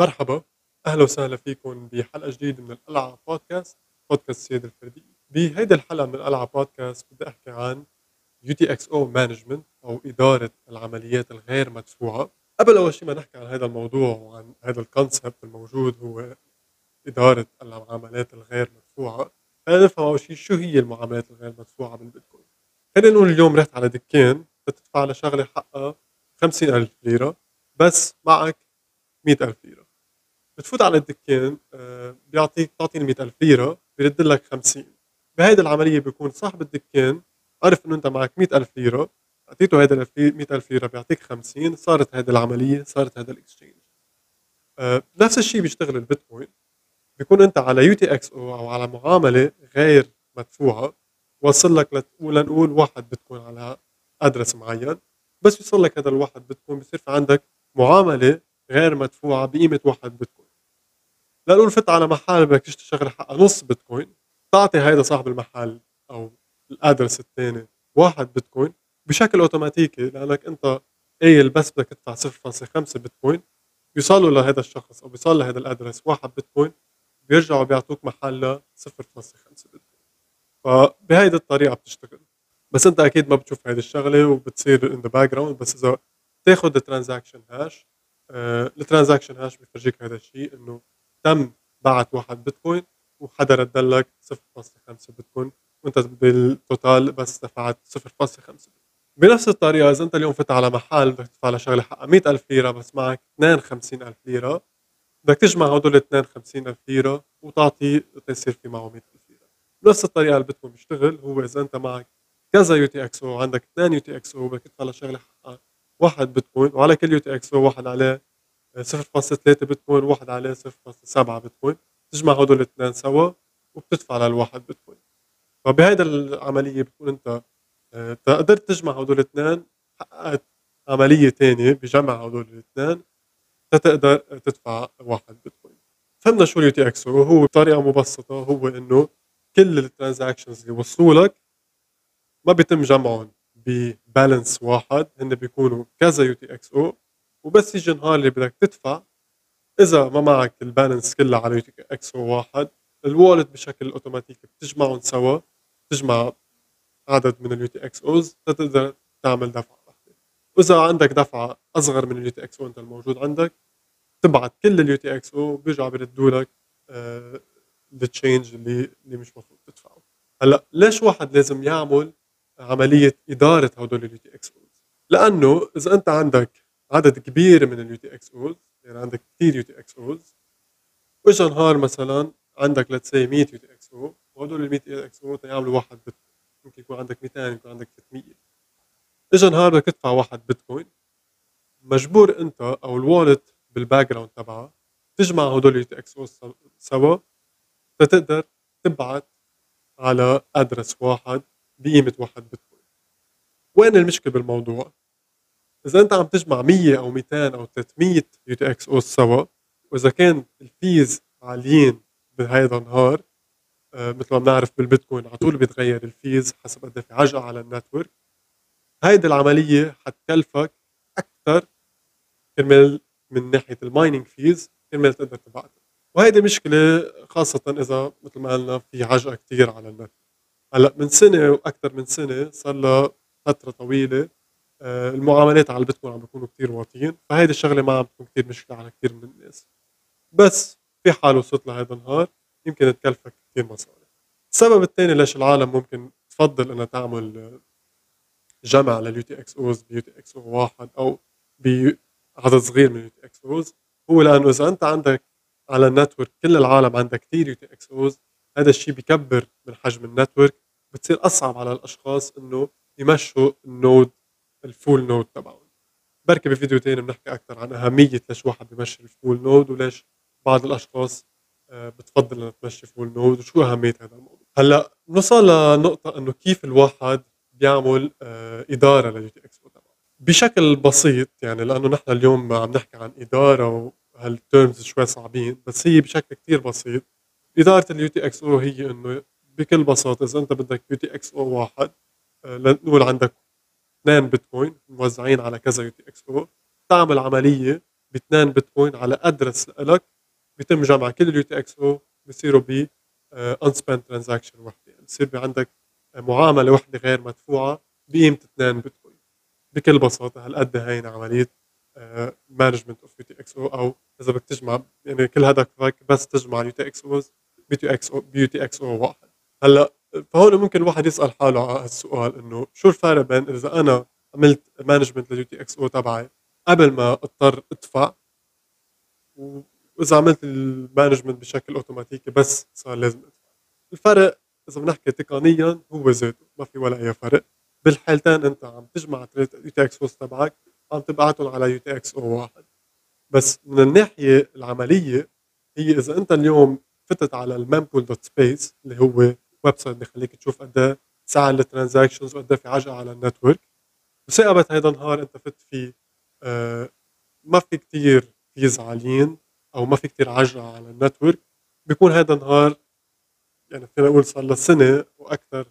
مرحبا أهلا وسهلا فيكم بحلقة جديدة من القلعه بودكاست بودكاست السياده الفرديه بهيدي الحلقة من القلعه بودكاست بدي أحكي عن UTXO management أو إدارة العمليات الغير مدفوعة. قبل أول شيء ما نحكي عن هذا الموضوع وعن هذا ال concept الموجود هو إدارة العمليات الغير مدفوعة خلينا نفهم أول شيء شو هي المعاملات الغير مدفوعة بالبيتكوين خلينا نقول اليوم رحت على دكان بتدفع لشغله حقها 50000 ليرة بس معك 100000 ليرة. بتفوت على الدكان آه، بيعطيك تعطي ال 100000 ليرة بيرد لك 50 بهيدي العملية بيكون صاحب الدكان عرف إنه أنت معك 100000 ليرة أعطيته هيدا ال 100000 ليرة بيعطيك 50 صارت هيدي العملية صارت هذا ال exchange. آه، نفس الشيء بيشتغل البيتكوين. بيكون أنت على UTXO أو على معاملة غير مدفوعة وصل لك لنقول واحد بتكون على أدرس معين بس يوصل لك هذا الواحد بتكون بصير في عندك معاملة غير مدفوعة بقيمة واحد بتكون لنقول فت على محل بدك تشتري شغلة حقها نص بيتكوين. تعطي هيدا صاحب المحل أو الأدرس الثاني واحد بيتكوين بشكل أوتوماتيكي لأنك أنت قايل بس بدك تدفع 0.5 بيتكوين بيوصلوا لهذا الشخص أو بيوصل لهذا الأدرس واحد بيتكوين بيرجعوا بيعطوك محلها 0.5 بيتكوين. فبهيدي الطريقة بتشتغل. بس أنت أكيد ما بتشوف هيدي الشغلة وبتصير in the background بس إذا تاخذ ال transaction hash ال transaction hash بيفرجيك هذا الشيء إنه تم بعت واحد بيتكوين وحدا رد لك 0.5 بيتكوين. وانت بال total بس دفعت 0.5 بنفس الطريقة إذا انت اليوم فت على محل بدك تدفع لشغله حقها 100000 ليرة بس معك 52000 ليرة بدك تجمع هدول 52000 ليرة وتعطي تصير في معه 100000 ليرة. بنفس الطريقة اللي بيتكوين بيشتغل هو إذا انت معك كذا UTXO عندك اثنين UTXO بدك تدفع لشغله حقها واحد بيتكوين وعلى كل UTXO واحد عليه 0.3 بيتكوين وواحد عليه 0.7 بيتكوين. تجمع هدول الاثنين سوا وبتدفع للواحد بيتكوين. فبهيدا العملية بتكون انت آه، قدرت تجمع هدول الاثنين حققت عملية ثانية بجمع هدول الاثنين تقدر تدفع واحد بيتكوين. فهمنا شو ال UTXO هو بطريقة مبسطة هو إنه كل ال transactions اللي وصلوا لك ما بيتم جمعهم ب balance واحد هن بيكونوا كذا UTXO وبس يجي النهار اللي بدك تدفع إذا ما معك ال balance كلها على UTXO واحد ال wallet بشكل اوتوماتيكي بتجمعهم سوا بتجمع عدد من ال UTXOs تقدر تعمل دفعه واحدة وإذا عندك دفعه أصغر من ال UTXO أنت الموجود عندك تبعت كل ال UTXO بيرجعوا بيردوا لك ال change اللي اللي مش المفروض تدفعه. هلأ ليش واحد لازم يعمل عملية إدارة هدول ال UTXOs لأنه إذا أنت عندك عدد كبير من ال UTXOs يعني عندك كثير UTXOs واجا نهار مثلا عندك let's 100 UTXO وهدول ال 100 UTXO يعملوا واحد بيتكوين ممكن يكون عندك 200 يكون عندك 300 اجا نهار بدك تدفع واحد بيتكوين. مجبور انت أو ال wallet بال background تبعها تجمع هدول ال UTXO سوا لتقدر تبعت على address واحد بقيمة واحد بيتكوين. وين المشكلة بالموضوع؟ إذا أنت عم تجمع 100 أو 200 أو 300 UTXO سوا وإذا كان ال fees عاليين بهيدا النهار آه مثل ما بنعرف بالبيتكوين على طول بيتغير ال fees حسب قد في عجقة على ال network. هيدي العملية حتكلفك أكثر كرمال من ناحية ال mining fees كرمال تقدر تبعتها. وهيدي مشكلة خاصة إذا مثل ما قلنا في عجقة كثير على النت هلأ من سنة وأكثر من سنة صار لها فترة طويلة المعاملات على البيتكوين عم بيكونوا كثير واطيين فهيدي الشغلة ما عم تكون كثير مشكلة على كثير من الناس. بس في حال وصلت لهذا النهار يمكن تكلفك كثير مصاري السبب الثاني ليش العالم ممكن تفضل إنها تعمل جمع لل UTXOs ب UTXO واحد أو بعدد صغير من ال UTXOs هو لأنه إذا أنت عندك على ال network كل العالم عندها كثير UTXOs هذا الشيء بكبر من حجم ال network بتصير أصعب على الأشخاص إنه يمشوا ال node ال full node تبعهم. بركي بفيديو تاني بنحكي أكثر عن أهمية ليش واحد بيمشي ال full node وليش بعض الأشخاص آه، بتفضل إنها تمشي full node وشو أهمية هذا الموضوع. هلأ نوصل لنقطة إنه كيف الواحد بيعمل آه، إدارة لل UTXO تبعه. بشكل بسيط يعني لأنه نحن اليوم عم نحكي عن إدارة وهال terms شوي صعبين بس هي بشكل كتير بسيط. إدارة ال UTXO هي إنه بكل بساطة إذا أنت بدك UTXO واحد آه، لنقول عندك اثنين بيتكوين موزعين على كذا UTXO. تعمل عملية باثنين بيتكوين على address لك بيتم جمع كل ال UTXO بصيروا ب unspent transaction وحدة. بصير عندك معاملة وحدة غير مدفوعة بقيمة اثنين بيتكوين. بكل بساطة هالقد هين عملية management of UTXO أو إذا بدك تجمع يعني كل هدفك بس تجمع ال UTXOs تي إكس أو بيو تي إكس أو واحد. هلأ فهون ممكن الواحد يسأل حاله على هالسؤال إنه شو الفرق بين إذا أنا عملت management لل UTXO تبعي قبل ما أضطر أدفع وإذا عملت ال management بشكل أوتوماتيكي بس صار لازم أدفع. الفرق إذا بنحكي تقنيا هو ذاته ما في ولا أي فرق. بالحالتين أنت عم تجمع UTXOs تبعك عم تبعتهم على UTXO واحد. بس من الناحية العملية هي إذا أنت اليوم فتت على ال mempool dot space اللي هو website بخليك تشوف قد إيه سعر ال transactions وقد في عجقة على ال network. وتآقبت هيدا النهار أنت فت فيه آه ما في كتير fees عاليين أو ما في كتير عجقة على النتورك. بيكون هيدا النهار يعني فينا نقول صار له سنة وأكثر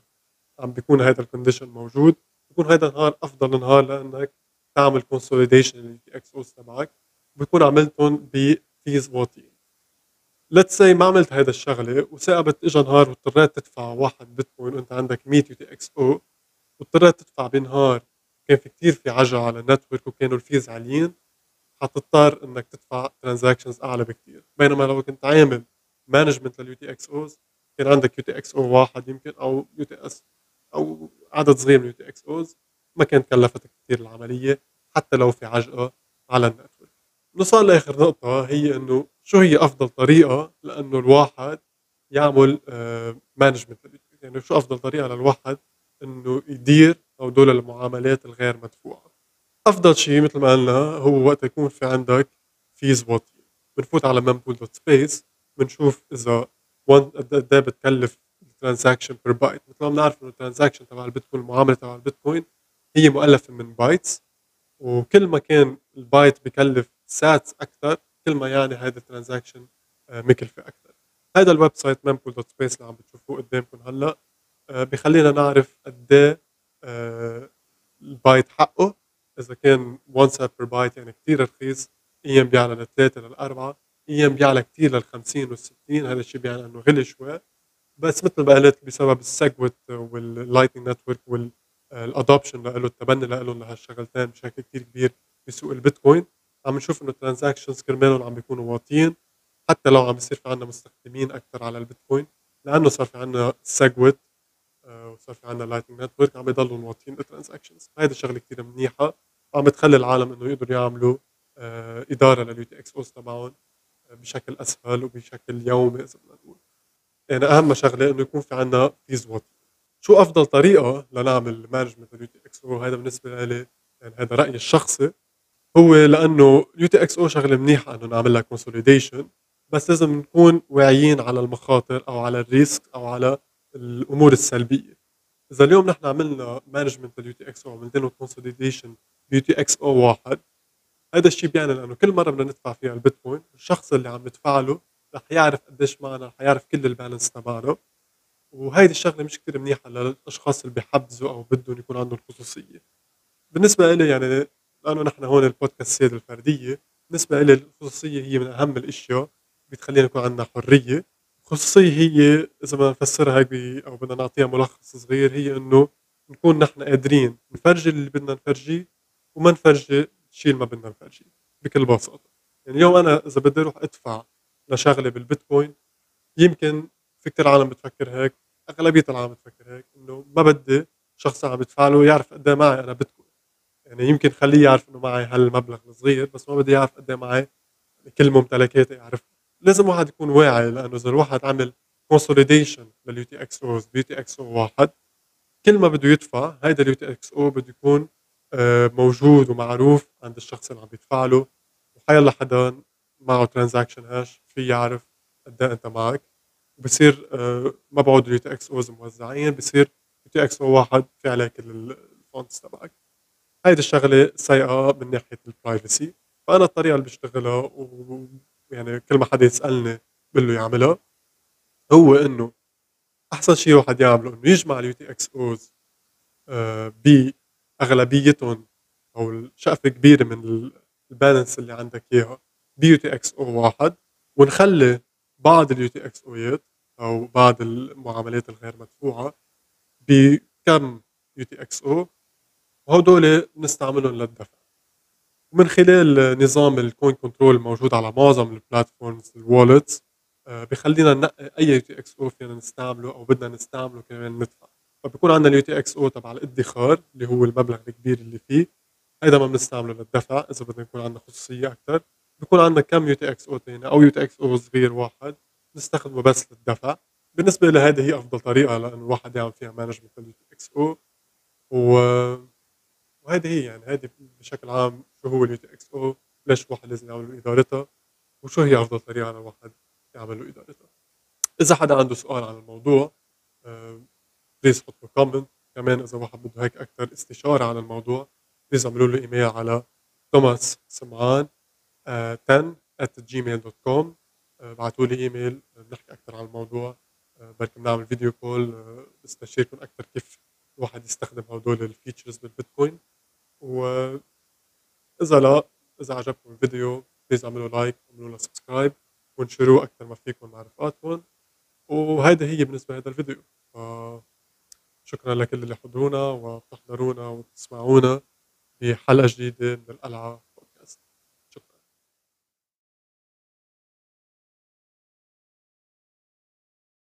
عم بيكون هيدا ال condition موجود. بيكون هيدا النهار أفضل نهار لأنك تعمل consolidation لل UTXOs تبعك. بيكون عملتهم ب fees واطيين let's say ما عملت هيدا الشغلة وتآقبت اجى نهار واضطريت تدفع واحد بيتكوين وأنت عندك 100 UTXO واضطريت تدفع بنهار. كان في كثير في عجقة على ال network وكانوا ال fees عاليين. حتضطر إنك تدفع transactions أعلى بكثير بينما لو كنت عامل management لل UTXOs كان عندك UTXO واحد يمكن أو UTX أو عدد صغير من UTXOs. ما كانت كلفتك كثير العملية حتى لو في عجقة على ال network. نوصل لاخر نقطة هي إنه شو هي أفضل طريقة لأنه الواحد يعمل management آه، يعني شو أفضل طريقة للواحد إنه يدير هدول المعاملات الغير مدفوعة؟ أفضل شيء مثل ما قلنا هو وقت يكون في عندك fees واطية. بنفوت على mempool dot space بنشوف إذا قد إيه بتكلف ال transaction per byte مثل ما بنعرف إنه ال transaction تبع البيتكوين المعامله تبع البيتكوين هي مؤلفة من bytes وكل ما كان البايت بكلف sats أكثر كل ما يعني هذا ال transaction آه، مكلفة أكثر. هذا ال website mempool dot space اللي عم بتشوفوه قدامكم هلأ آه، بخلينا نعرف قد إيه آه، البايت حقه. إذا كان 1 sat per byte يعني كثير رخيص أيام بيعلى لثلاثه للاربعه أيام بيعلى كثير لل 50 وال 60 هذا الشيء بيعني إنه غلي شوي. بس مثل ما قلت بسبب ال SegWit وال Lightning Network وال adoption له التبني له لهالشغلتين بشكل كثير كبير بسوق البيتكوين. عم نشوف إنه ال transactions كرمالهم عم بيكونوا واطيين حتى لو عم بيصير في عندنا مستخدمين أكثر على البيتكوين لأنه صار في عندنا SegWit آه، وصار في عندنا Lightning Network عم بيضلوا واطيين ال transactions هيدي الشغله كثير منيحة وعم بتخلي العالم إنه يقدروا يعملوا آه، إدارة لل UTXOs تبعهم آه، بشكل أسهل وبشكل يومي إذا بدنا نقول. يعني أهم شغلة إنه يكون في عندنا fees واطي شو أفضل طريقة لنعمل management لل UTXO هذا بالنسبة لي يعني هذا رأيي الشخصي. هو لأنه UTXO شغلة منيحة إنه نعمل لها consolidation بس لازم نكون واعيين على المخاطر أو على ال risk أو على الأمور السلبية. إذا اليوم نحن عملنا management لل UTXO عملنا له consolidation ب UTXO واحد هذا الشيء بيعني لأنه كل مرة بدنا ندفع فيها البيتكوين الشخص اللي عم ندفع له رح يعرف قديش معنا رح يعرف كل ال balance تبعنا. وهيدي الشغلة مش كثير منيحة للأشخاص اللي بيحبذوا أو بدهم يكون عندهم خصوصية. بالنسبة لي يعني لأنه نحن هون البودكاست سيد الفردية بالنسبة لي الخصوصية هي من أهم الأشياء بتخلينا يكون عندنا حرية. الخصوصيه هي إذا بدنا نفسرها هيك أو بدنا نعطيها ملخص صغير هي إنه نكون نحن قادرين نفرجي اللي بدنا نفرجيه وما نفرجي الشيء اللي ما بدنا نفرجيه بكل بساطة. يعني اليوم أنا إذا بدي أروح أدفع لشغلة بالبيتكوين يمكن في كثير عالم بتفكر هيك أغلبية العالم بتفكر هيك إنه ما بدي شخص عم بدفع له يعرف قد إيه معي أنا بيتكوين. يعني يمكن خليه يعرف إنه معي هالمبلغ الصغير بس ما بدي يعرف قد إيه معي. كل ممتلكاتي يعرف لازم واحد يكون واعي لأنه إذا الواحد عمل كونسوليديشن لليو تي إكس اوز بيو تي إكس أو واحد كل ما بده يدفع هيدا ال UTXO بده يكون آه، موجود ومعروف عند الشخص اللي عم يدفع له. وحيالله حدا معه transaction hash في يعرف قد إيه أنت معك. وبصير آه، ما بعود ال UTXOs موزعين بصير UTXO واحد في عليه كل ال funds تبعك. هيدي الشغلة سيئه من ناحية ال privacy فأنا الطريقة اللي بشتغلها ويعني كل ما حدا يسألني بقول له يعملها هو إنه أحسن شيء واحد يعمله إنه يجمع ال UTXOs بأغلبيتهم أو شقفه كبيرة من ال balance اللي عندك إياها ب UTXO واحد ونخلّي بعض ال UTXOات أو بعض المعاملات الغير مدفوعة بكم UTXO وهدول بنستعملهم للدفع. ومن خلال نظام الcoin control الموجود على معظم الplatforms الwallets آآ بيخلّينا ننقّي أي UTXO فينا نستعمله أو بدنا نستعمله كرمال ندفع، فبيكون عندنا الUTXO تبع الادّخار اللي هو المبلغ الكبير اللي فيه، هيدا ما بنستعمله للدفع إذا بدنا يكون عندنا خصوصية أكتر، بيكون عندنا كم UTXO تاني أو UTXO صغير واحد نستخدمه بس للدفع، بالنسبة إلي هيدي هي أفضل طريقة لإنه الواحد يعمل فيها management لل UTXO و وهيدي هي يعني هيدي بشكل عام شو هو ال UTXO ليش الواحد لازم يعمل له إدارتها، وشو هي أفضل طريقة للواحد يعمل له إدارتها. إذا حدا عنده سؤال عن الموضوع please حطّوا comment. كمان إذا واحد بده هيك أكتر استشارة عن الموضوع please اعملوا لي إيميل على توماس سمعان آآ 10@gmail.com آآ ابعتوا لي إيميل بنحكي أكتر عن الموضوع. بركي بنعمل video call بستشيركم أكتر كيف الواحد يستخدم هدول ال features بالبيتكوين، وإذا لأ إذا عجبكم الفيديو please اعملوا like واعملوا له subscribe وانشروه أكتر ما فيكم مع رفقاتكم، وهيدي هي بالنسبة لهيدا الفيديو، شكرًا لكل اللي حضرونا وبتحضرونا وبتسمعونا بحلقة جديدة من القلعة.